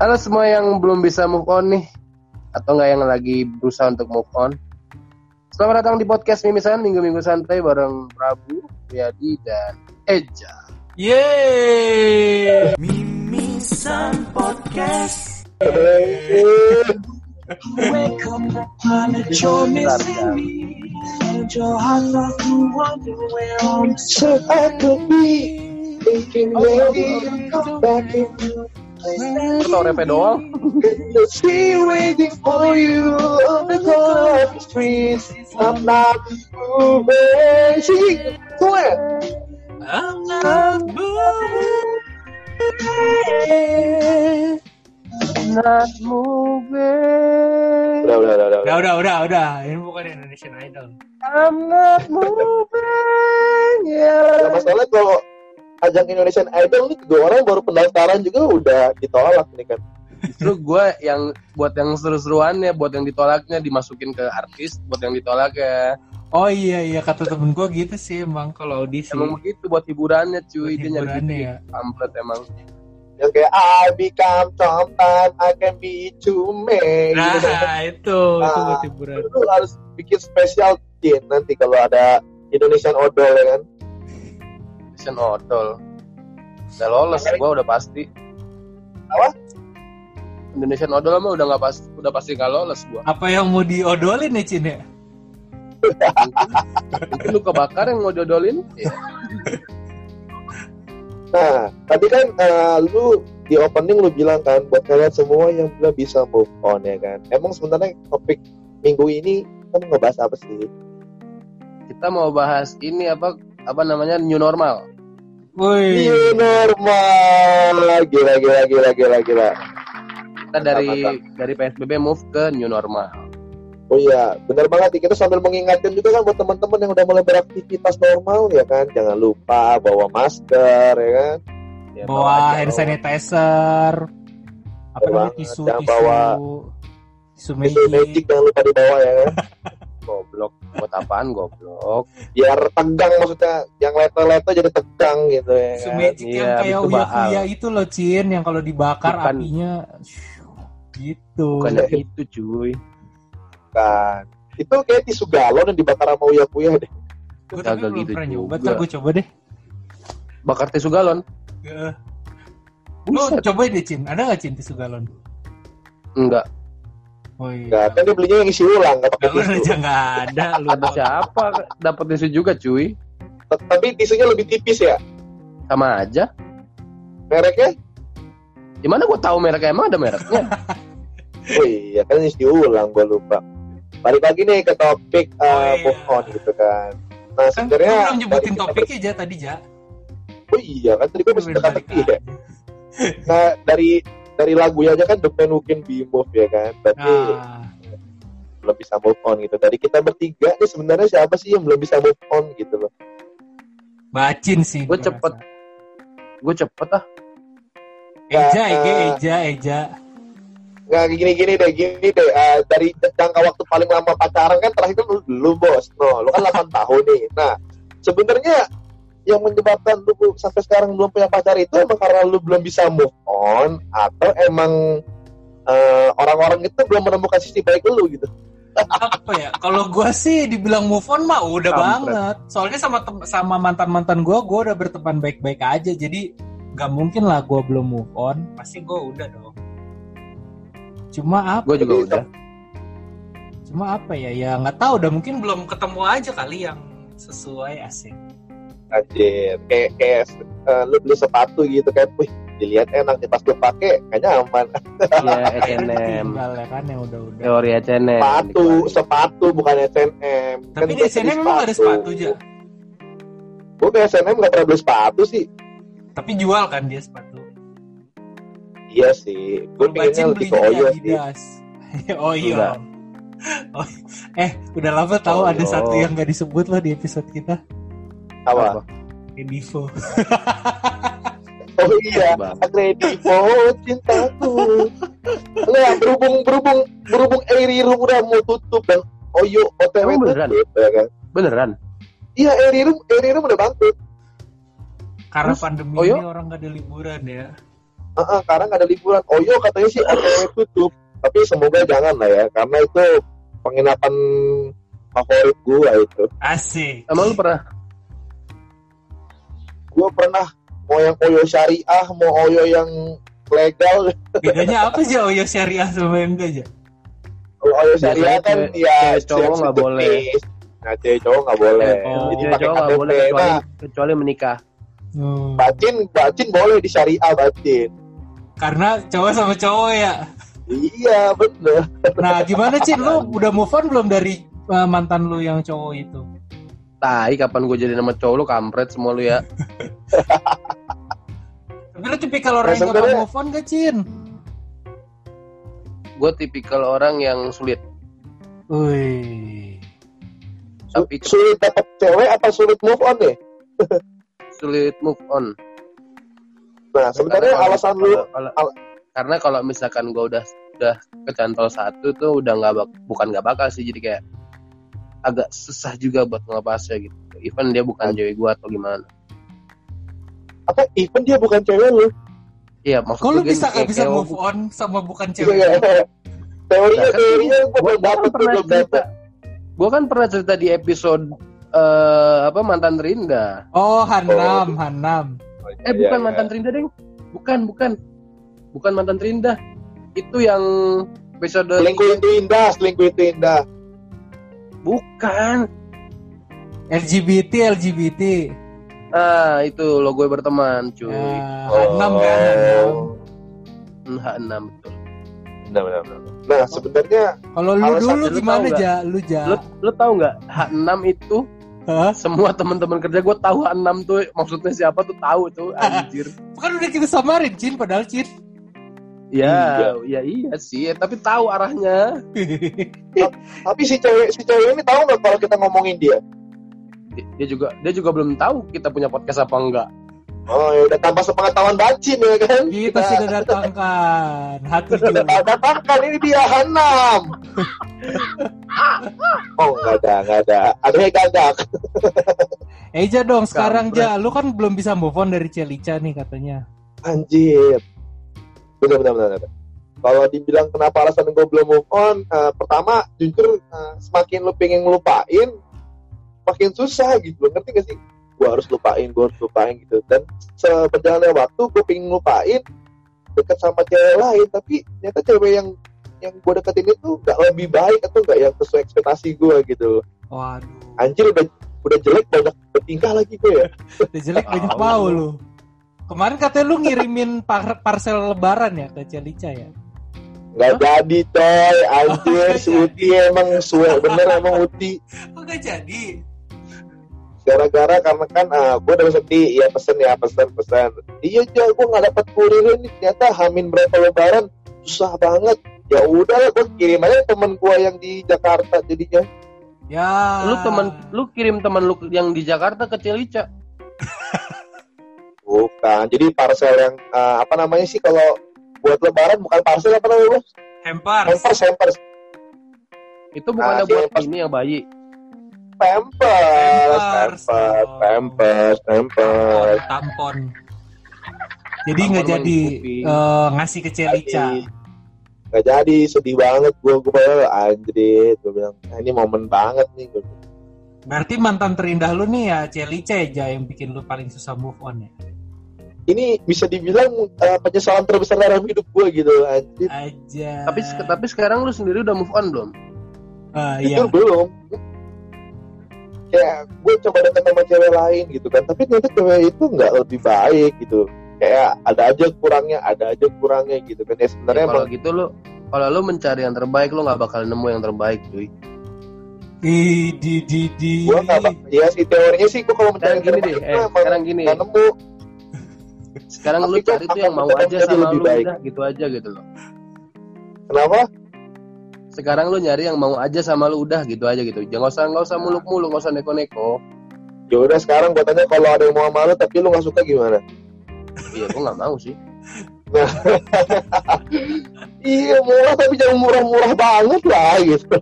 Halo semua yang belum bisa move on nih atau nggak yang lagi berusaha untuk move on. Selamat datang di podcast Mimisan Minggu-minggu santai bareng Prabu, Yadi dan Eja. Yeay! Mimisan Podcast. Wake up to Lu tau rapnya doang? the sea waiting for you on the the streets. I'm not moving. Sing, go ahead. I'm not Not moving. Udah, udah, udah, udah. Udah, udah, udah, udah. Ini bukan Indonesian Idol. I'm not moving. Yeah. masalahnya kalau ajang Indonesian Idol nih dua orang baru pendaftaran juga udah ditolak nih kan. Justru gue yang buat yang seru-seruannya, buat yang ditolaknya dimasukin ke artis, buat yang ditolak ya. Oh iya, iya. Kata temen gue gitu sih emang kalau audisi. Emang begitu buat hiburannya cuy, Buat dia nyari hiburannya gitu ya. pamflet emang. Yang kayak I become Tompan, I can be man. Nah, Gitu itu. Itu Nah. buat hiburan. Lu harus bikin spesial Jin nanti kalau ada Indonesian Idol ya kan. Indonesian Idol. Udah lolos, gue udah pasti. Apa? Indonesian Idol mah udah nggak pasti, udah pasti nggak lolos gue. Apa yang mau diodolin nih, Cin ya? Mungkin lu kebakar yang mau dodolin? Iya. Nah, tadi kan eh, lu di opening lu bilang kan buat kalian semua yang belum bisa move on ya kan. Emang sebenarnya topik minggu ini kan ngebahas apa sih? Kita mau bahas ini apa apa namanya new normal. Woi. New normal. Gila gila gila gila gila. Kita dari Mantap, dari PSBB move ke new normal. Oh iya, benar banget nih. Kita sambil mengingatkan juga kan buat teman-teman yang udah mulai beraktivitas normal ya kan. Jangan lupa bawa masker ya kan. Ya, Bawa hand sanitizer. Apa Bawa- namanya tisu, jangan tisu. bawa- Tisu magic. magic jangan lupa dibawa ya kan. Goblok. Buat apaan goblok? Biar tegang maksudnya. Yang leto-leto jadi tegang gitu ya kan. Iya, yang kayak itu uya-uya itu loh, Cin. Yang kalau dibakar Bukan. apinya... Gitu. Bukannya itu cuy. kan itu kayak tisu galon yang dibakar sama uya-uya deh Gue tapi Kagak belum gitu pernah nyoba. Ntar gue coba deh. Bakar tisu galon. Lu Buset. coba deh, Cin. Ada nggak Cin tisu galon? Enggak. Oh iya. Enggak, kan dia belinya yang isi ulang nggak pakai tisu ada. Lu Ada siapa dapat tisu juga cuy? Tapi tisunya lebih tipis ya Sama aja. mereknya Gimana gua tahu mereknya emang ada mereknya? oh iya kan isi ulang gua lupa balik lagi nih ke topik uh, Oh, iya. move on gitu kan nah kan lu sebenarnya belum nyebutin topiknya aja tadi, Ja. oh iya kan tadi gua masih Udah dekat balik lagi ya nah dari dari lagunya aja kan The Man Who Can Be Moved ya kan berarti Ah, belum bisa move on gitu dari kita bertiga nih sebenarnya siapa sih yang belum bisa move on gitu loh bacin sih. Gua gua cepet. Gue cepet ah. Eja, Ege, ah. Eja, Eja. nggak gini-gini deh gini deh eh, dari jangka waktu paling lama pacaran kan terakhir kan lu, lu bos no lu kan 8 tahun nih nah sebenarnya yang menyebabkan lu sampai sekarang belum punya pacar itu emang karena lu belum bisa move on atau emang eh, orang-orang itu belum menemukan sisi baik lu gitu Apa ya? Kalau gua sih dibilang move on mah udah Kampret. banget. Soalnya sama sama mantan-mantan gua, gua udah berteman baik-baik aja. Jadi nggak mungkin lah gua belum move on. Pasti gua udah dong. Cuma apa? Gue juga Jadi, udah. Cuma apa ya? Ya nggak tahu. Udah mungkin belum ketemu aja kali yang sesuai asik. Anjir kayak kayak eh, lu beli sepatu gitu kan wih dilihat enak nih pas lu pakai kayaknya aman Iya H&M. tinggal ya kan yang udah-udah. Teori H&M. sepatu sepatu bukan S&M Tapi di SNM memang ada sepatu aja. gue ke SNM nggak pernah beli sepatu sih Tapi jual kan dia sepatu. iya sih gue pengennya lebih ke Oyo sih Adidas. oh iya. Oh, eh, udah lama tahu ada Oh. satu yang gak disebut loh di episode kita. Apa Edivo. oh iya Bang. Agredivo cintaku Lu yang berhubung berhubung berhubung Airirum udah mau tutup dan Oyo OTW Emang beneran? tutup ya kan Beneran? iya Airirum Airirum udah bangkrut Karena Terus, pandemi oh, ini orang gak ada liburan ya. "Ah, ah, sekarang ada liburan Oyo katanya sih OTW tutup tapi semoga jangan lah ya karena itu penginapan favorit gua itu Asik. Emang lu pernah? Gua pernah mau yang Oyo syariah mau Oyo yang legal Bedanya apa sih Oyo syariah sama yang enggak aja? Kalau Oyo syariah kan cewek- ya cewek cowok nggak boleh. nah cewek cowok nggak boleh Oh. jadi pakai cowok nggak KTP boleh kecuali nah kecuali menikah. Hmm. bacin bacin boleh di syariah bacin Karena cowok sama cowok ya. iya bener Nah, gimana Cin? Lu udah move on belum dari uh, mantan lu yang cowok itu? Tai kapan gue jadi nama cowok lu kampret semua lu ya. Tapi lu tipikal orang yang gampang move on gak, Cin? Gue tipikal orang yang sulit. Wih. Tapi Su- sulit dapat cewek apa sulit move on nih sulit move on. nah sebenarnya Karena kalau- alasan lu kalau- kalau- al- karena kalau misalkan gue udah udah kecantol satu tuh udah nggak bak- bukan nggak bakal sih jadi kayak agak susah juga buat ngelepasnya gitu. Even dia bukan cewek gue atau gimana. apa even dia bukan cewek lu Iya maksud Kok lu gue bisa gak bisa move on sama bukan cewek? Iya. teorinya Nah, teorinya gue Gua belum dapet belum cerita. dapet Gue kan pernah cerita di episode eh apa mantan Rinda. Oh, Hanam, Hanam. Eh Iya, bukan iya. mantan Trinda deng. Bukan, bukan. Bukan mantan Trinda. Itu yang episode selingkuh itu indah selingkuh itu indah bukan. LGBT, LGBT. Ah, itu lo gue berteman, cuy. Ya, Hanam kan, Hanam. Hmm, H6 betul. benar benar benar nah sebenarnya Kalau lu dulu lu gimana? Ja? Lu, Ja? Lo lo tahu nggak H6 itu Hah? semua teman-teman kerja gue tahu H6 tuh maksudnya siapa tuh tahu tuh anjir. Bukan udah kita samarin, Cin, padahal Cin. Ya, ya iya sih, tapi tahu arahnya. tapi si cewek si cewek ini tahu nggak kalau kita ngomongin dia Dia- juga dia juga belum tahu kita punya podcast apa enggak. oh ya udah tanpa sepengetahuan bacin ya kan kita sudah datangkan hati sudah juga. datangkan ini dia Hanam oh nggak ada nggak ada ada yang gagak Eja dong, sekarang Kampret. Ja, lu kan belum bisa move on dari Celica nih katanya. anjir benar benar benar, benar. kalau dibilang kenapa alasan gue belum move on eh, pertama jujur eh, semakin lu pengen ngelupain makin susah gitu. Ngerti gak sih? Gue harus lupain gue harus lupain gitu. Dan seberjalannya waktu gue pengen ngelupain deket sama cewek lain. Tapi ternyata cewek yang yang gue deketin itu nggak lebih baik atau nggak yang sesuai ekspektasi gue gitu. Waduh, anjir udah udah jelek banyak bertingkah lagi gue ya. Udah jelek banyak mau lu. Kemarin katanya lu ngirimin par- parcel lebaran ya ke Celica ya? nggak jadi coy anjir Nggak si Uti emang suwe bener emang Uti Oh gak jadi? gara-gara karena kan ah, gue udah di ya pesen ya pesen pesen iya coy gue nggak dapet kurir ini ternyata hamin berapa lebaran susah banget ya udah lah gue kirim aja temen gue yang di Jakarta jadinya Ya. Lu teman lu kirim teman lu yang di Jakarta ke Celica. bukan jadi parcel yang ah, apa namanya sih kalau buat lebaran bukan parcel apa namanya Hampers. hampers hampers Itu bukannya Ah, si buat Pampers. ini yang bayi. pampers Pampers. pampers pampers Tampon. Jadi Tampon nggak jadi eh, ngasih ke Celica. nggak jadi sedih banget gue gue padahal anjir gue bilang "Ah, ini momen banget nih gue Berarti mantan terindah lu nih ya Celica ya Ja, yang bikin lu paling susah move on ya? Ini bisa dibilang uh, penyesalan terbesar dalam hidup gue gitu anjir Aja. Tapi tapi sekarang lu sendiri udah move on belum? Ah, jujur iya. belum kayak gue coba deket sama cewek lain gitu kan tapi ternyata cewek itu nggak lebih baik gitu kayak ada aja kurangnya ada aja kurangnya gitu kan ya sebenarnya Ya, kalau emang gitu lu kalau lu mencari yang terbaik lu nggak bakal nemu yang terbaik cuy. Ih, di di di. gue nggak ya sih teorinya sih gue kalau mencari Sekarang gini deh, terbaik eh, sekarang gini. nemu Sekarang Tapi lu kan cari tuh yang mau aja sama lebih lu baik. udah gitu aja gitu loh. kenapa Sekarang lu nyari yang mau aja sama lu udah gitu aja gitu. Jangan usah nggak usah muluk-muluk, nggak usah neko-neko. ya udah sekarang gue tanya kalau ada yang mau sama lu tapi lu nggak suka gimana Iya, gua nggak mau sih. iya murah tapi jangan murah-murah banget lah gitu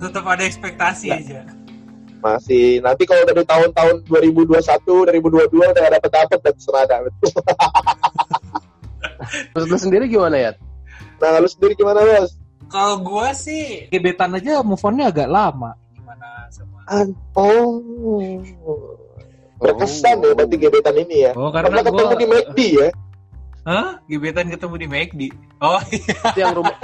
Tetap ada ekspektasi aja. Masih nanti kalau dari tahun-tahun 2021 2022 udah dapet dapet dan serada Menurut lu sendiri gimana ya? Nah, lu sendiri gimana, Bos? Kalau gua sih gebetan aja move on-nya agak lama. Gimana sama An oh. Berkesan ya berarti gebetan ini ya. Oh, Karena karena ketemu gua di McD ya. Hah? Gebetan ketemu di McD. Oh, Itu yang rumah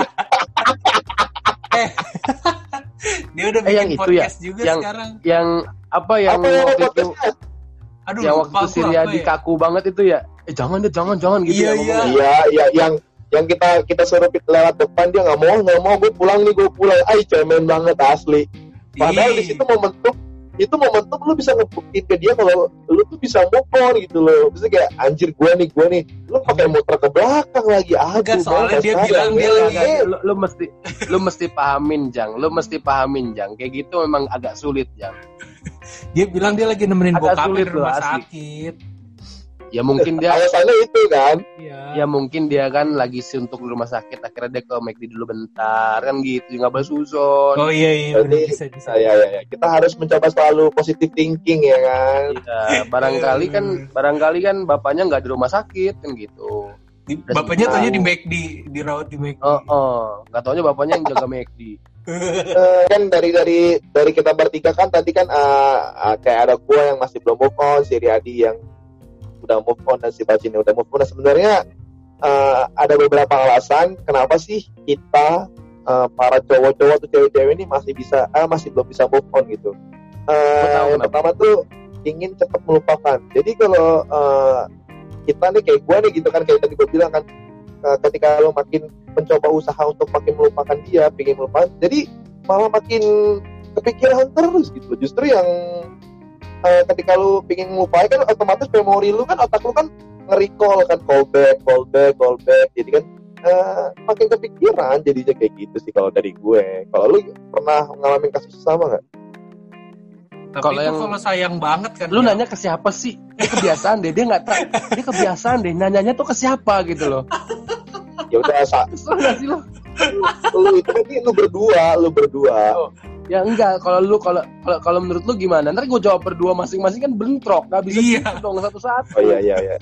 dia udah Eh, bikin yang itu ya? podcast juga Yang- sekarang. yang apa yang Apa yang waktu itu? Aduh, yang waktu itu gua si apa Riyadi ya. kaku banget itu ya. Eh jangan deh, jangan jangan gitu Iya, ya. iya. Iya, iya yang yang kita kita suruh lewat depan dia nggak mau nggak mau gue pulang nih gue pulang ay cemen banget asli padahal di situ momentum itu momentum lu bisa ngebuktiin ke dia kalau lu tuh bisa move on gitu loh. Bisa kayak anjir gue nih gue nih. Lu pakai muter ke belakang lagi. Aduh Enggak, soalnya dia bilang dia lagi- lu, lu mesti lu mesti pahamin jang. Lu mesti pahamin jang. Kayak gitu memang agak sulit jang. Dia bilang dia lagi nemenin Agak bokapnya di rumah asli. sakit. Ya mungkin dia alasannya itu kan Iya. ya mungkin dia kan lagi suntuk di rumah sakit akhirnya dia ke McD dulu bentar kan gitu nggak bahas susun Oh iya iya bener, Berarti- bisa bisa. ya, ya, ya. kita harus mencoba selalu positive thinking ya kan Ya, barangkali kan barangkali kan bapaknya nggak di rumah sakit kan gitu Di- bapaknya tahu. taunya di McD, di rawat di McD. oh oh nggak taunya bapaknya yang jaga McD Eh, kan dari dari dari kita bertiga kan tadi kan eh, eh, kayak ada gua yang masih belum move on, si Riyadi yang udah move on dan si yang udah move on. Nah, sebenarnya eh, ada beberapa alasan kenapa sih kita eh, para cowok-cowok atau cewek-cewek ini masih bisa eh, masih belum bisa move on gitu. Gua tahu yang pertama tuh ingin cepat melupakan. Jadi kalau eh, kita nih kayak gua nih gitu kan kayak tadi gua bilang kan eh, ketika lo makin mencoba usaha untuk makin melupakan dia, pengen melupakan, jadi malah makin kepikiran terus gitu. Justru yang eh, ketika lu pengen ngelupain kan otomatis memori lu kan otak lu kan nge-recall kan callback, callback, callback. Jadi kan eh, makin kepikiran jadinya kayak gitu sih kalau dari gue. Kalau lu pernah ngalamin kasus sama nggak? Tapi Kalau yang- kalau sayang banget kan. lu ya. nanya ke siapa sih dia kebiasaan deh dia nggak tahu dia kebiasaan deh nanyanya tuh ke siapa gitu loh Ya udah sa- Kesel sih lu itu kan lu berdua, lu berdua. Ya enggak kalau lu kalau kalau kalau menurut lu gimana ntar gue jawab berdua masing-masing kan bentrok nggak bisa Iya. gitu dong satu-satu Oh iya iya iya.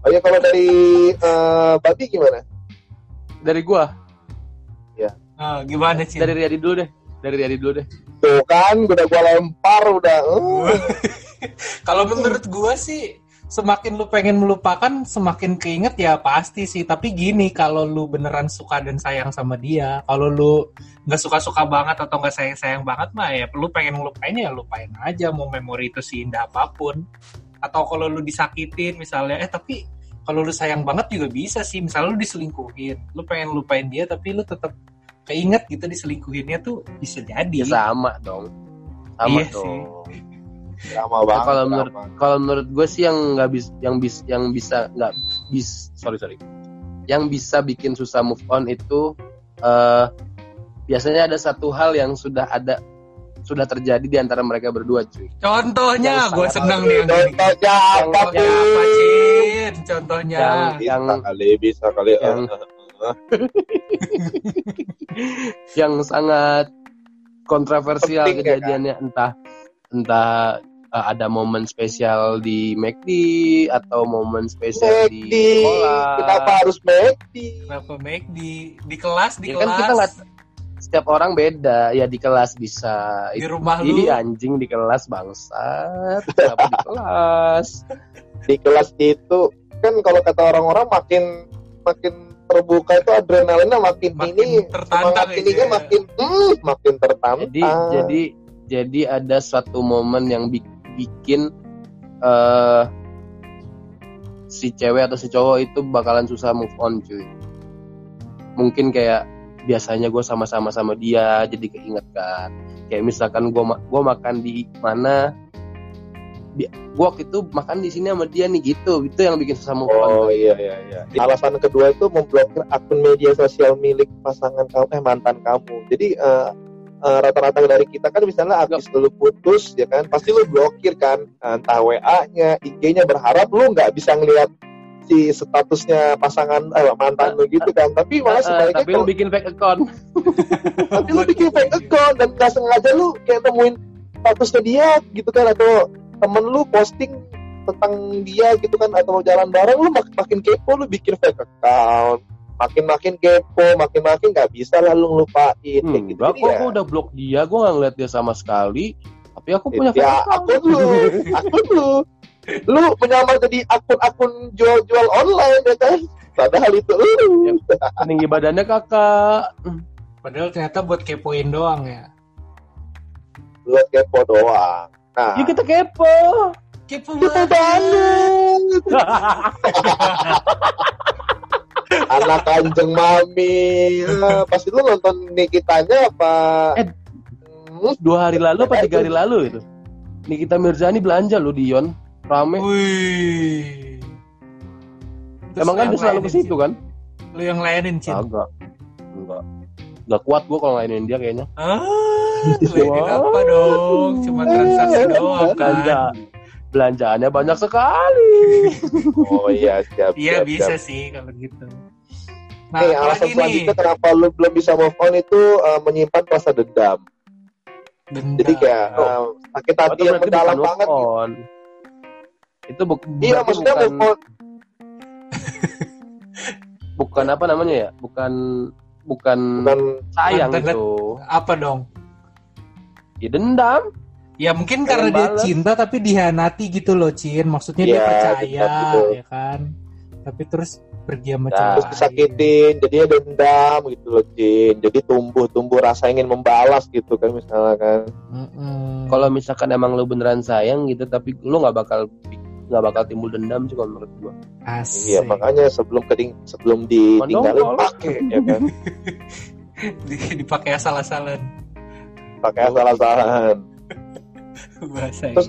Oh iya kalau dari eh, Babi gimana? dari gua Ah, gimana sih? dari Riyadi dulu deh dari Riyadi dulu deh Tuh kan udah gua lempar udah. eh. Kalau menurut gua sih semakin lu pengen melupakan semakin keinget ya pasti sih. Tapi gini kalau lu beneran suka dan sayang sama dia kalau lu nggak suka-suka banget atau nggak sayang-sayang banget mah ya lu pengen ngelupain ya lupain aja. Mau memori itu seindah apa pun. Atau kalau lu disakitin misalnya eh tapi kalau lu sayang banget juga bisa sih. Misalnya lu diselingkuhin lu pengen lupain dia tapi lu tetap keinget gitu diselingkuhinnya tuh bisa jadi. Ya sama dong. Sama Iya sih. Drama Ya, banget. kalau menurut drama. kalau menurut gue sih yang nggak bis yang bis yang bisa nggak bis sorry sorry yang bisa bikin susah move on itu eh biasanya ada satu hal yang sudah ada sudah terjadi di antara mereka berdua cuy contohnya gue seneng nih. Contohnya apa Cin? Contohnya. Yang- Bisa yang- kali, bisa kali. yang- yang sangat kontroversial Penting, ya, kejadiannya entah entah eh, ada momen spesial di McD atau momen spesial di McD. sekolah Kenapa harus McD? Kenapa make di di kelas di Ya kelas kan kita nggak setiap orang beda ya di kelas bisa di rumah lu Ih anjing di kelas bangsat Kenapa di kelas Di kelas itu kan kalau kata orang-orang makin makin terbuka itu adrenalinnya makin, Makin ini tertantang semangat ininya ya. makin hmm, makin tertantang. jadi jadi jadi ada suatu momen yang bi- bikin eh si cewek atau si cowok itu bakalan susah move on cuy mungkin kayak biasanya gue sama-sama sama dia jadi keinget kan kayak misalkan gue gua makan di mana gue waktu itu makan di sini sama dia nih gitu itu yang bikin susah move Oh on iya iya iya. Alasan kedua itu memblokir akun media sosial milik pasangan kamu eh mantan kamu. Jadi eh, eh, rata-rata dari kita kan misalnya habis lu putus ya kan pasti lu blokir kan. Entah WA-nya, IG-nya berharap lu nggak bisa ngelihat si statusnya pasangan eh, mantan lu gitu kan. Tapi malah Eh, sebaliknya tapi lu kalau- bikin fake account. Tapi lu bikin fake account dan nggak sengaja lu kayak temuin statusnya dia gitu kan atau temen lu posting tentang dia gitu kan atau jalan bareng lu mak- makin kepo lu bikin fake account makin makin kepo makin makin nggak bisa lah lu ngelupain. Kayak Hmm, gitu enggak kok ya, gue udah blok dia, gue gak ngeliat dia sama sekali. Tapi aku punya ya akun lu akun lu lu menyamar jadi akun-akun jual-jual online ya kan? Padahal itu lu. Tinggi badannya kakak. Padahal ternyata buat kepoin doang ya. buat kepo doang. Nah. Ya kita kepo. Kepo Kepo banget. banget anak kanjeng mami Eh, pasti lu nonton Nikitanya apa Eh. Dua hari lalu apa tiga hari lalu itu? Nikita Mirzani belanja lo di Ion. Rame. Wih. Terus Emang kan lu dia selalu ke layanin, situ kan? Lu yang layanin, Cin. Agak. Enggak. Enggak kuat gue kalau ngelainin dia kayaknya. Ah, layanin apa dong? Cuma transaksi doang Belanja. kan. Belanjaannya banyak sekali. oh iya siap Iya siap, bisa siap. sih kalau gitu. Nah, Nih, alasan nih? selanjutnya kenapa lu belum bisa move on itu uh, menyimpan rasa dendam. Dendam. Jadi kayak uh, sakit hati Atau yang mendalam banget. gitu. on. Itu bu Iya, maksudnya bukan, move on. bukan apa namanya ya? Bukan bukan Bukan sayang Bukan itu. apa dong? Ya dendam. Ya mungkin Pengen karena dia balas. cinta tapi dihianati gitu loh, Cin. Maksudnya dia Iya, percaya, gitu. ya kan? Tapi terus pergi sama Nah, cewek terus disakitin, jadinya dendam gitu loh, Jin. Jadi tumbuh-tumbuh rasa ingin membalas gitu kan misalnya kan. Mm-mm. Kalau misalkan emang lu beneran sayang gitu, tapi lu nggak bakal nggak bakal timbul dendam sih kalau menurut gua. Asik. Iya, makanya sebelum keting sebelum ditinggalin pakai ya kan. Di- dipakai asal-asalan Pakai asal-asalan. bahasa Terus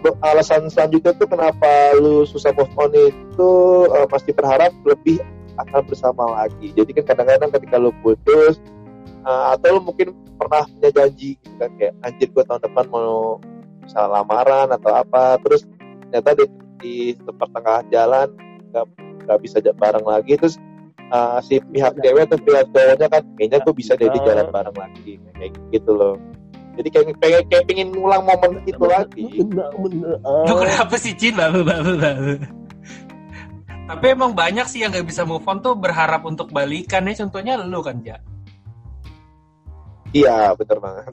be- alasan selanjutnya tuh kenapa lu susah move on itu eh, masih berharap lebih akan bersama lagi. Jadi kan kadang-kadang ketika lu putus eh, atau lu mungkin pernah punya janji gitu kan kayak anjir gua tahun depan mau bisa lamaran atau apa terus ternyata di, di pertengahan jalan nggak nggak bisa bareng lagi terus eh, si pihak cewek atau pihak cowoknya kan kayaknya gue bisa jadi jalan bareng lagi kayak gitu loh jadi kayak pengen kayak pengen ngulang momen itu lagi Lu kenapa sih Cin? Babu, babu, babu. Tapi emang banyak sih yang gak bisa move on tuh berharap untuk balikan ya. Contohnya lu kan, Ja. iya bener banget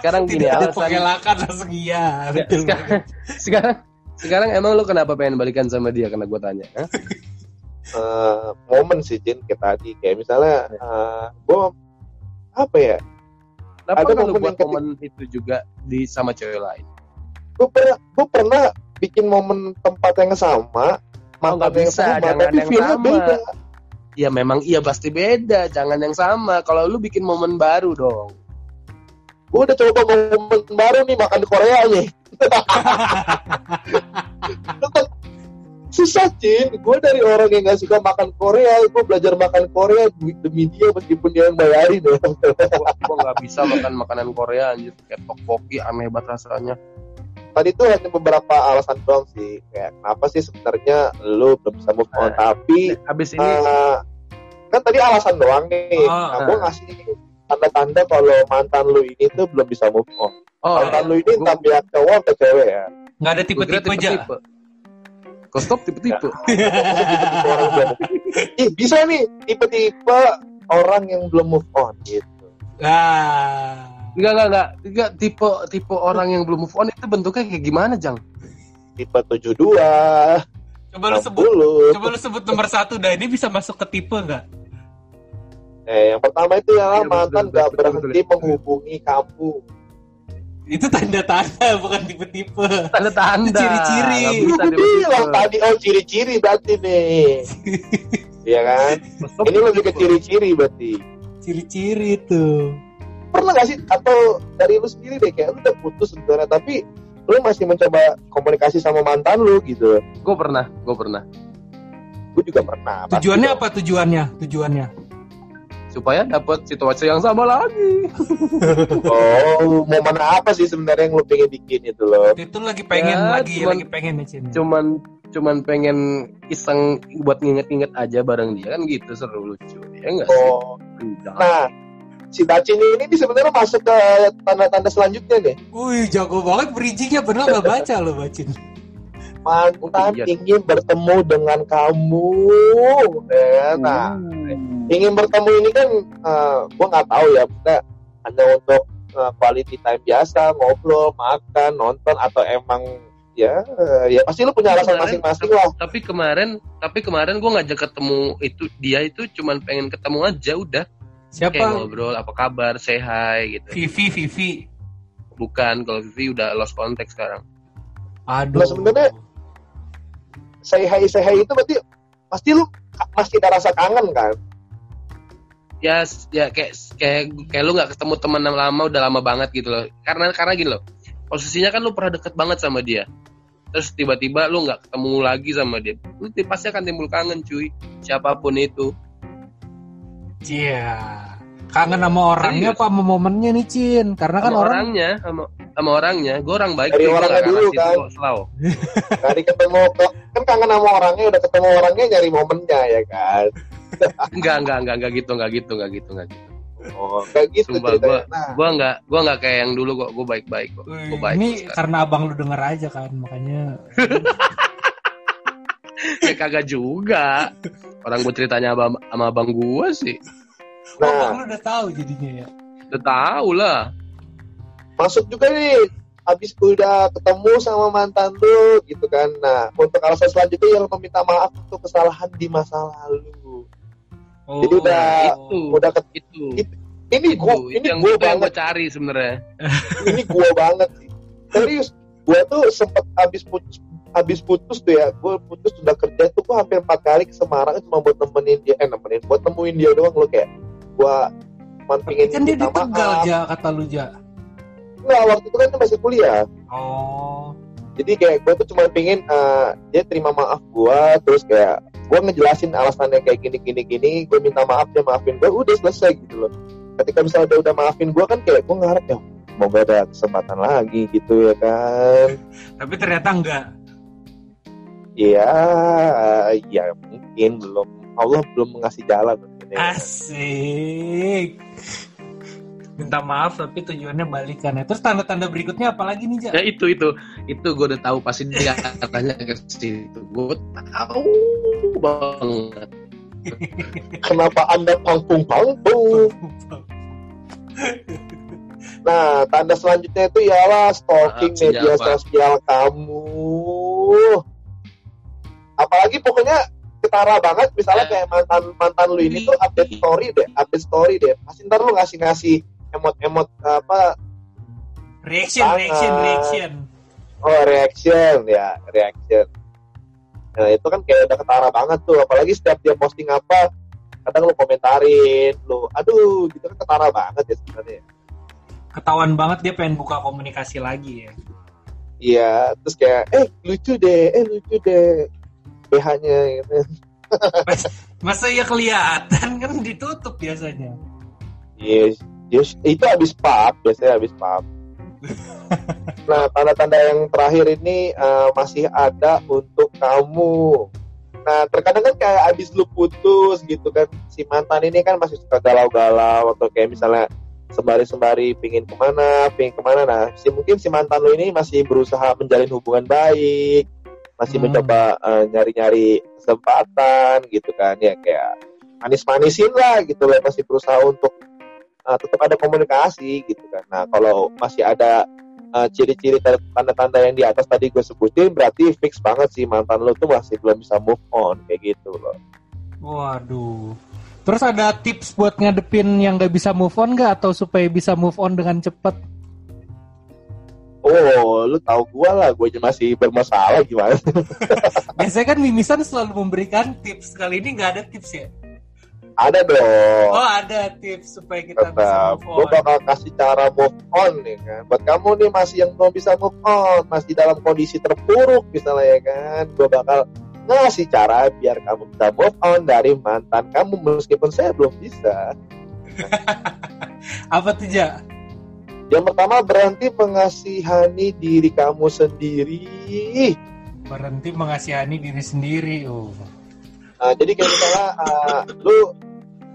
sekarang gini Tidak ada alasan pengelakan langsung iya. Betul. sekarang, sekarang sekarang emang lu kenapa pengen balikan sama dia karena gue tanya? Eh, momen sih Jin kayak tadi kayak misalnya gue apa ya kenapa Ada momen buat yang momen itu juga di sama cewek lain? Gue pernah gue pernah bikin momen tempat yang sama Oh, mantan nggak yang bisa, sama tapi yang feelnya sama. beda. Ya memang iya pasti beda. Jangan yang sama. Kalau lu bikin momen baru dong. Gue udah coba momen baru nih makan di Korea nih Tetep susah Cin gue dari orang yang gak suka makan Korea gue belajar makan Korea demi dia meskipun dia yang bayarin ya. Gua, gua nggak bisa makan makanan Korea anjir. Kayak tteokbokki aneh banget rasanya. Tadi tuh hanya beberapa alasan doang sih. Kayak kenapa sih sebenarnya lu belum bisa move on? Tapi habis ini eh, kan tadi alasan doang nih. Oh, nah, gue ngasih tanda-tanda kalau mantan lu ini tuh belum bisa move on. Oh mantan lu ini entah pihak cowok atau cewek ya? Nggak ada tipe-tipe aja. Stop tipe-tipe? Ih, bisa nih tipe-tipe orang yang belum move on gitu. Nah, Enggak, enggak, enggak. Enggak, tipe tipe orang yang belum move on itu bentuknya kayak gimana, Jang? tipe 72 coba lu sebut 60 coba lu sebut nomor satu dah ini bisa masuk ke tipe nggak? eh, yang pertama itu Iya, betul, mantan betul, gak berhenti menghubungi kamu Itu tanda-tanda bukan tipe-tipe. Tanda-tanda. Ciri-ciri. Gue bilang tadi oh ciri-ciri berarti nih Iya kan ini lebih ke ciri-ciri berarti Ciri-ciri itu. pernah gak sih atau dari lu sendiri deh kayak lu udah putus sebenarnya tapi lu masih mencoba komunikasi sama mantan lu gitu Gue pernah, gue pernah. gue juga pernah Tujuannya apa tujuannya? Tujuannya. Supaya dapat situasi yang sama lagi. oh momen apa sih sebenarnya yang lu pengen bikin itu loh Itu lagi pengen Ya, lagi, cuman- lagi pengen ya. Cuman cuman pengen iseng buat nginget-nginget aja bareng dia kan gitu seru lucu. Ya enggak sih? oh Enggak. nah si Dacin ini nih sebenarnya masuk ke tanda-tanda selanjutnya nih Wih, jago banget bridgingnya bener nggak baca lo bacin. mantan Oh, iya. ingin bertemu dengan kamu ya, nah Hmm. Ingin bertemu ini kan eh, gua nggak tahu ya kita hanya untuk eh, quality time biasa ngobrol makan nonton atau emang ya eh, ya pasti lu punya alasan Kemarin- masing-masing lah tapi kemarin tapi kemarin gue ngajak ketemu itu dia itu cuman pengen ketemu aja udah kayak Siapa? ngobrol apa kabar say hi gitu Vivi, Vivi. bukan kalau Vivi udah lost contact sekarang Aduh. Nah, sebenarnya- say hi say hi itu berarti pasti lu masih ada rasa kangen kan ya ya kayak kayak kayak lu nggak ketemu teman lama udah lama banget gitu loh karena karena gini loh posisinya kan lu pernah deket banget sama dia terus tiba-tiba lu nggak ketemu lagi sama dia lu ti- pasti akan timbul kangen cuy siapa pun itu Iya. Kangen sama orangnya Serius? apa sama momennya nih, Cin? Karena kan sama orang orangnya sama sama orangnya gue orang baik Dari orangnya dulu, kan? selalu dari ketemu kan kangen sama orangnya udah ketemu orangnya nyari momennya ya kan enggak enggak enggak enggak gitu enggak gitu enggak gitu enggak gitu. Oh kayak gitu Sumpah, ceritanya. nah. gue nggak gue nggak kayak yang dulu kok gue baik-baik kok. Gue baik ini kok sekarang. karena abang lu denger aja kan, makanya. Ya, kagak juga. Orang gue ceritanya sama, sama abang gue sih. Oh, nah. abang lu udah tahu jadinya ya. udah tahu lah. Masuk juga nih habis udah ketemu sama mantan lu gitu kan. Nah untuk alasan selanjutnya yang meminta maaf untuk kesalahan di masa lalu Oh, Jadi udah- itu. udah ket- itu. ini itu, gua itu ini yang gua itu yang banget. cari sebenarnya. Ini gua banget sih. Serius gua tuh sempet habis putus habis putus tuh ya gua putus sudah kerja tuh gua hampir empat kali ke Semarang cuma buat nemenin dia eh nemenin buat nemuin dia doang lo kayak gua pengen kan dia di Tegal kata lu ja. Nggak, waktu itu kan masih kuliah. Oh. jadi kayak gue tuh cuma pengen eh, dia terima maaf gue terus kayak gue ngejelasin alasannya kayak gini gini gini gue minta maaf dia maafin gue udah selesai gitu loh ketika misalnya dia udah maafin gue kan kayak gue ngarep ya semoga ada kesempatan lagi gitu ya kan Tapi ternyata enggak. iya iya mungkin belum Allah belum mengasih jalan mungkin ya. Asik. Minta maaf tapi tujuannya balikan ya. Terus tanda-tanda berikutnya apa lagi nih, Ja? ya itu itu itu gue udah tahu pasti dia katanya ke situ gue tahu banget kenapa anda pangpung pangpung Nah, tanda selanjutnya itu ialah stalking Ah, senjata. media sosial kamu. Apalagi pokoknya ketara banget, misalnya Ya. kayak mantan mantan lu ini tuh update story deh, update story deh. Pasti ntar lu ngasih ngasih emot-emot apa? Reaction, Sangat. reaction, reaction. Oh reaction ya, reaction. Nah itu kan kayak udah ketara banget tuh, apalagi setiap dia posting apa, kadang lu komentarin, lu, aduh, gitu kan ketara banget ya sebenarnya. Ketahuan banget dia pengen buka komunikasi lagi ya. Iya, terus kayak, eh lucu deh, eh lucu deh, BH-nya gitu. Masa ya kelihatan kan ditutup biasanya. Yes, yes, itu habis pap, biasanya habis pap. nah, tanda-tanda yang terakhir ini eh, masih ada untuk kamu. Nah, terkadang kan kayak habis lu putus gitu kan, si mantan ini kan masih suka galau-galau atau kayak misalnya sembari-sembari pingin ke mana, pingin ke mana. Nah, si mungkin si mantan lu ini masih berusaha menjalin hubungan baik, masih Hmm. mencoba eh, nyari-nyari kesempatan gitu kan, ya kayak manis-manisin lah gitu loh, masih berusaha untuk uh, tetap ada komunikasi gitu kan. Nah kalau masih ada uh, ciri-ciri tanda- tanda-tanda yang di atas tadi gue sebutin berarti fix banget sih mantan lo tuh masih belum bisa move on kayak gitu loh. Waduh. Terus ada tips buat ngadepin yang gak bisa move on gak? Atau supaya bisa move on dengan cepet? Oh, lu tahu gue lah, gue aja masih bermasalah gimana? Biasanya kan Mimisan selalu memberikan tips. Kali ini gak ada tips ya? Ada dong. Oh ada tips supaya kita bisa Tetap, move gue on. bakal kasih cara move on nih kan. Buat kamu nih masih yang belum bisa move on, masih dalam kondisi terpuruk misalnya ya kan, gue bakal ngasih cara biar kamu bisa move on dari mantan kamu meskipun saya belum bisa. Apa tuh Ja? Yang pertama berhenti mengasihani diri kamu sendiri. Berhenti mengasihani diri sendiri. Oh. Nah, jadi kayak misalnya uh, lu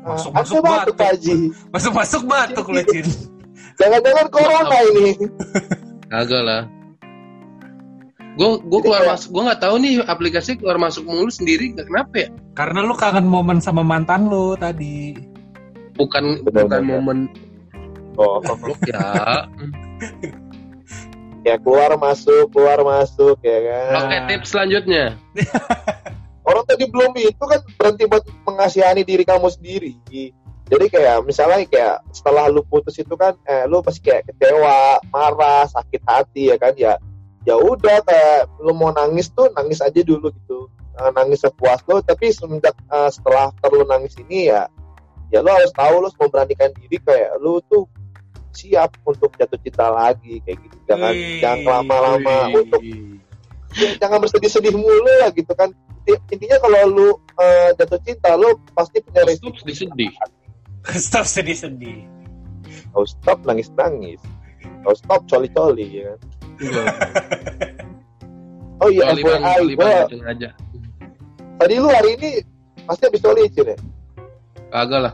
Masuk-masuk ada batuk batuk. Haji. Masuk-masuk batuk lu Cin. Jangan-jangan corona ini. kagak lah gue gue keluar kayak- masuk gue nggak tahu nih aplikasi keluar masuk mulu sendiri nggak kenapa ya Karena lu kangen momen sama mantan lu tadi. bukan Benar, bukan momen Oh, goblok ya ya keluar masuk, keluar masuk ya kan. oke tips selanjutnya Tadi belum itu kan berhenti buat mengasihani diri kamu sendiri. Jadi kayak misalnya kayak setelah lu putus itu kan, eh, lu pasti kayak kecewa, marah, sakit hati ya kan ya. Ya udah kayak lu mau nangis tuh nangis aja dulu gitu. Eh, nangis sepuas lu, tapi semenjak eh, setelah terlalu nangis ini ya, ya lu harus tahu lu harus memberanikan diri kayak lu tuh siap untuk jatuh cinta lagi kayak gitu. Jangan jangan lama-lama untuk ya, jangan bersedih-sedih mulu lah gitu kan intinya kalau lu eh, jatuh cinta lu pasti punya Stop resiko sedih-sedih. Stop sedih-sedih. oh stop nangis nangis oh stop coli coli ya kan oh iya Kali bang, FYI aja. tadi lu hari ini pasti habis coli ya Kagak lah.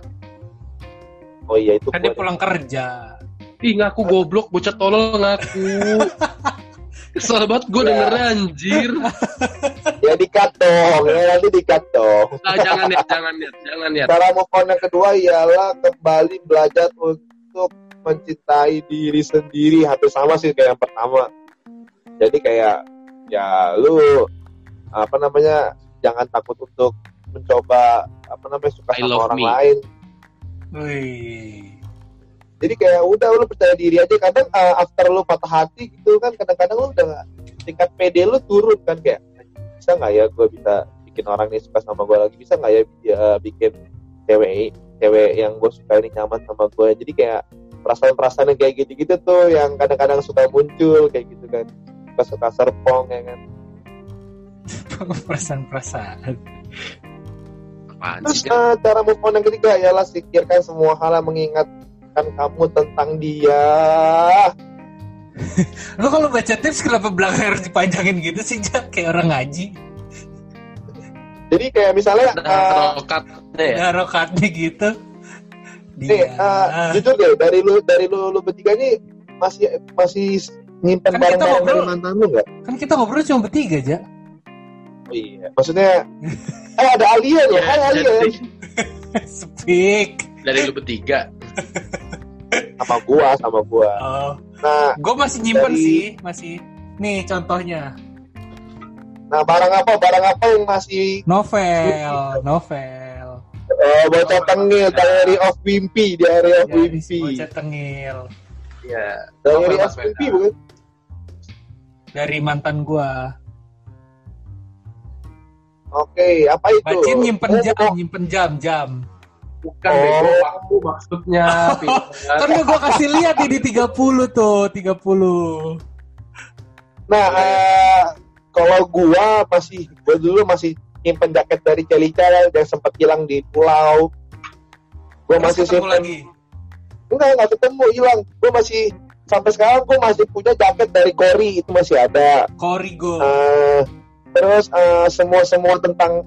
oh iya itu Kan dia pulang kerja. Ih ngaku goblok, bocah tolol ngaku. Kesel banget gue Ya. dengernya anjir. ya dikat dong ya nanti dikat dong Ah, jangan ya, jangan ya, jangan ya. cara move on yang kedua ialah kembali belajar untuk mencintai diri sendiri hampir sama sih kayak yang pertama jadi kayak ya lu apa namanya jangan takut untuk mencoba apa namanya suka I sama love orang me. lain Wih. jadi kayak udah lu percaya diri aja kadang uh, after lu patah hati gitu kan kadang-kadang lu udah tingkat PD lu turun kan kayak bisa nggak ya gue bisa bikin orang ini suka sama gue lagi? Bisa nggak ya uh, bikin cewek cewek yang gue suka ini nyaman sama gue jadi kayak perasaan-perasaan yang kayak gitu-gitu tuh yang kadang-kadang suka muncul kayak gitu kan. Suka-suka serpong ya kan? Perasaan-perasaan. Terus uh, cara move on yang ketiga ialah sikirkan semua hal yang mengingatkan kamu tentang dia Lu kalau baca tips kenapa belakang harus dipanjangin gitu sih, Jak? Kayak orang ngaji. jadi kayak misalnya Ada uh, rokatnya ya. Ada rokatnya gitu. Nih, eh, jujur deh dari lu dari lu, lu bertiga nih masih masih nyimpan Kan kita barang-barang dari ngobrol- mantan lu nggak? kan kita ngobrol cuma bertiga aja. Oh iya, maksudnya eh ada Alia loh, Ya, hai Alia jadi Speak. dari lu bertiga. sama gua sama gua. Oh, Nah, gue masih nyimpen Dari- sih, masih. Nih contohnya nah barang apa barang apa yang masih novel, novel. eh bocah tengil diary of Wimpy, diary of Wimpy, bocah tengil Ya. diary Novel of Wimpy bukan? dari mantan gua. Oke, apa itu? Bacin nyimpen jam, oh, nyimpen jam, jam. Bukan Oh. bego aku maksudnya. Kan gua kasih lihat nih di 30 tuh, 30. Nah, eh, kalau gua masih gua dulu masih nyimpen jaket dari Celica yang sempat hilang di pulau. Gua Terus masih ketemu simpen lagi. enggak enggak ketemu hilang gue masih sampai sekarang gue masih punya jaket dari Kori itu masih ada Korigo. Eh, terus eh, semua semua tentang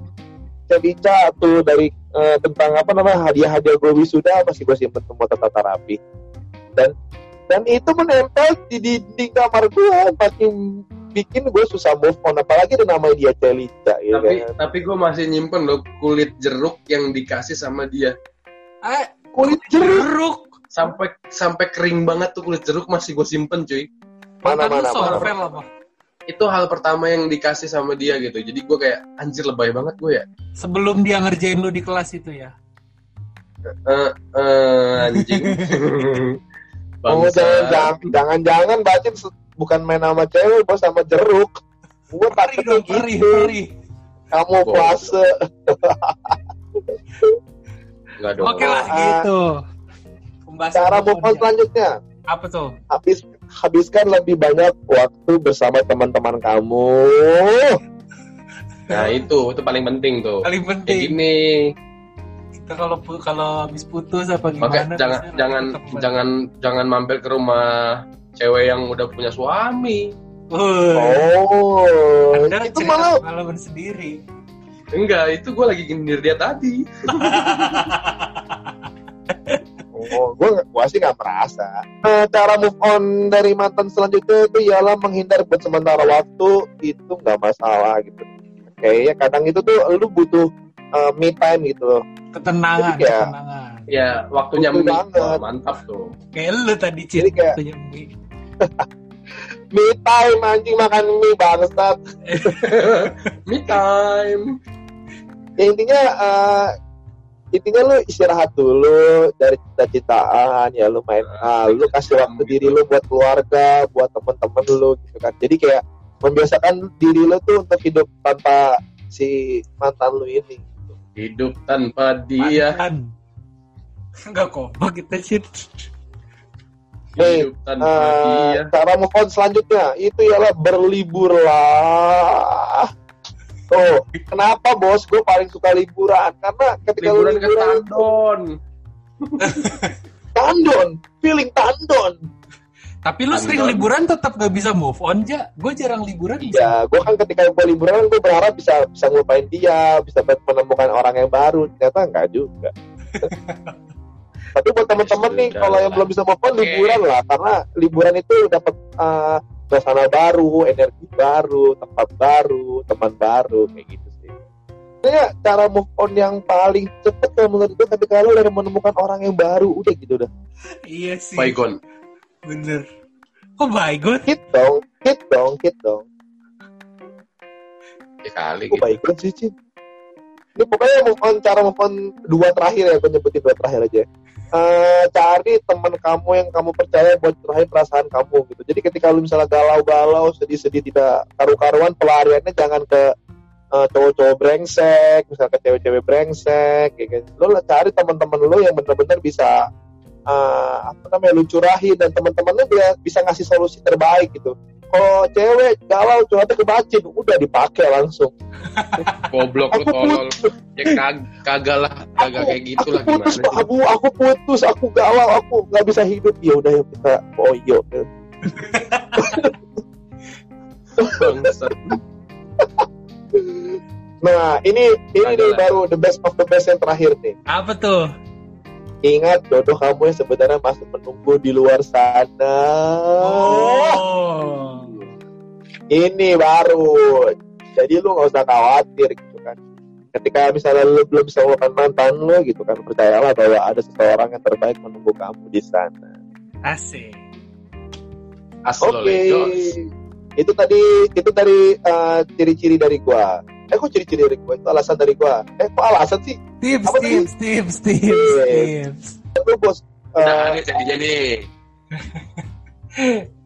Celica tuh dari eh, tentang apa namanya hadiah-hadiah gue wisuda masih gue simpen semua tertata rapi. Dan dan itu menempel di dinding kamar gue makin bikin gue susah move on apalagi ada nama dia Celica ya tapi kan? tapi gue masih nyimpen loh kulit jeruk yang dikasih sama dia. Eh, kulit jeruk? Jeruk. sampai sampai kering banget tuh kulit jeruk masih gue simpen cuy. Mana Mantan lu mana mana? novel apa? Itu hal pertama yang dikasih sama dia gitu jadi gue kayak anjir lebay banget gue ya Sebelum dia ngerjain lu di kelas itu ya. Eh, eh, anjing Oh, jangan jangan jangan bacin bukan main sama cewek bos sama jeruk gue takutnya gitu perih. kamu Bodoh. puasa Oke lah Ah. gitu. Pembahasan cara Jak. selanjutnya Apa tuh? habis habiskan lebih banyak waktu bersama teman-teman kamu nah itu itu paling penting tuh Paling kayak penting. gini Kita kalau kalau habis putus apa Oke, gimana? jangan biasanya jangan ketemu. jangan jangan mampir ke rumah cewek yang udah punya suami. Oh Anda itu malah pengalaman sendiri. Enggak, itu gue lagi nyindir dia tadi. Oh, gue gua sih nggak merasa. Nah, cara move on dari mantan selanjutnya itu ialah menghindar buat sementara waktu itu nggak masalah gitu. Kayaknya kadang itu tuh lu butuh uh, me time gitu loh. Ketenangan, Jadi kayak- ketenangan. Ya, waktunya banget. Wah, mantap tuh. Kayak lu tadi Jadi Cid, kayak- waktunya mie. Me time anjing makan mie bangsat. Me time. Ya intinya uh, intinya lu istirahat dulu dari cita-citaan ya lu main ah, lu kasih waktu diri lu buat keluarga buat temen-temen lu gitu kan jadi kayak membiasakan diri lu tuh untuk hidup tanpa si mantan lu ini Hidup tanpa dia. Mantan. Enggak kompak kita. Hidup tanpa Eh, dia. cara move on selanjutnya itu ialah berlibur Oh, kenapa bos? Gue paling suka liburan karena ketika lu Liburan ke liburan Tandon. tandon, feeling tandon. Tapi lu sering liburan tetap gak bisa move on, Ja. Gue jarang liburan. Ya, gue kan ketika gue liburan gue berharap bisa bisa ngelupain dia, bisa menemukan orang yang baru. Ternyata enggak juga. Tapi buat teman-teman nih, kalau yang belum bisa move on, liburan lah, karena liburan itu dapat uh, suasana baru, energi baru, tempat baru, teman baru, kayak gitu sih. Sebenarnya cara move on yang paling cepet kalau menurut gue ketika lo udah menemukan orang yang baru, udah gitu udah. Iya sih. Baygon. Bener. Kok baygon? Hit dong, hit dong, hit dong. Ya kali Gue gitu. banget sih, Cin. Ini pokoknya move on, cara move on dua terakhir ya, gue nyebutin dua terakhir aja. Eh, cari teman kamu yang kamu percaya buat curahin perasaan kamu gitu. Jadi ketika lu misalnya galau-galau, sedih-sedih tidak karu-karuan, pelariannya jangan ke eh, cowok-cowok brengsek, misalnya ke cewek-cewek brengsek, gitu. Lu cari teman-teman lu yang benar-benar bisa eh, apa namanya lu curahin dan teman-teman lu dia bisa ngasih solusi terbaik gitu. Kalau cewek galau curhatnya ke bacin, udah dipakai langsung. Goblok lu Aku tolol. Ya kag kagak lah, kagak kayak gitu lah aku gimana putus. Pak Abu, aku putus, aku galau, aku nggak bisa hidup. Ya udah ya kita. Bangsat. Nah, ini ini nih lah. baru the best of the best yang terakhir nih. Apa tuh? Ingat jodoh kamu yang sebenarnya masih menunggu di luar sana. Oh. Ini baru. Jadi lu nggak usah khawatir gitu kan. Ketika misalnya lu belum bisa melupakan mantan lu gitu kan, percayalah bahwa ada seseorang yang terbaik menunggu kamu di sana. Asik. Oke. Legos. Itu tadi itu dari uh, ciri-ciri dari gua. Eh kok ciri-ciri dari gua? Itu alasan dari gua. Eh kok alasan sih? Tips, Apa tadi? tips, tips, tips, Iya. tips. Lu bos. uh, Nah, ini jadinya nih.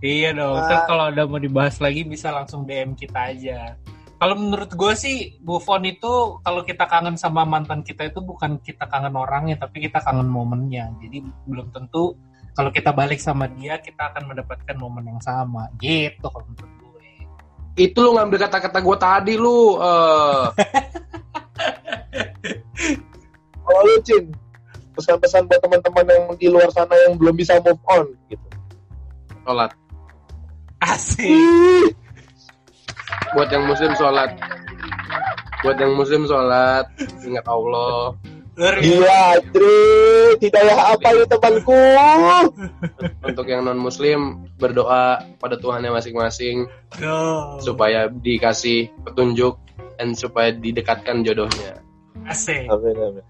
Iya dong. Ah. Ntar kalau udah mau dibahas lagi bisa langsung DM kita aja. Kalau menurut gue sih move on itu kalau kita kangen sama mantan kita itu bukan kita kangen orangnya tapi kita kangen momennya. Jadi belum tentu kalau kita balik sama dia kita akan mendapatkan momen yang sama. Gitu kalau menurut gue. Itu lu ngambil kata-kata gua tadi lu. eh kalau lu Cin, pesan-pesan buat teman-teman yang di luar sana yang belum bisa move on gitu. sholat. Asik. Buat yang muslim sholat. Buat yang muslim sholat. Ingat Allah. Biasa. Gila, Dri, hidayah apa ini temanku? Untuk yang non muslim berdoa pada Tuhannya masing-masing supaya dikasih petunjuk dan supaya didekatkan jodohnya. Asik. Amin, amin.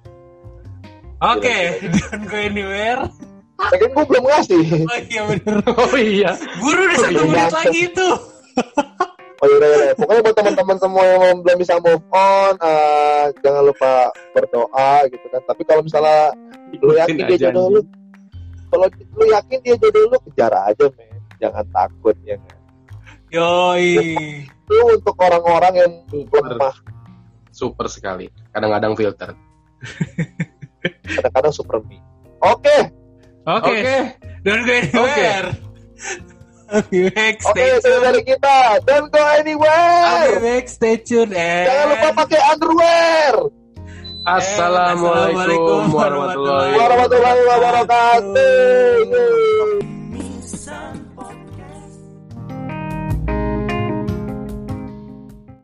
Oke, don't go anywhere. Lagian gue belum ngasih. Oh iya bener. Oh iya. Buru udah satu iya. menit lagi tuh. Oh iya, iya, iya. Pokoknya buat teman-teman semua yang belum bisa move on, eh, jangan lupa berdoa gitu kan. Tapi kalau misalnya lu yakin dia jodoh lu, kalau lu yakin dia jodoh lu, kejar aja men. Jangan takut ya kan. Yoi. Itu untuk orang-orang yang Super, lemah, super sekali. Kadang-kadang filter. kadang-kadang super me. Oke, Oke. Don't go anywhere. Back, oke itu tuned. dari kita. Don't go I'll be anywhere. back, stay tuned. And... Jangan lupa pakai underwear. Assalamualaikum warahmatullahi Warahmatullahi wabarakatuh.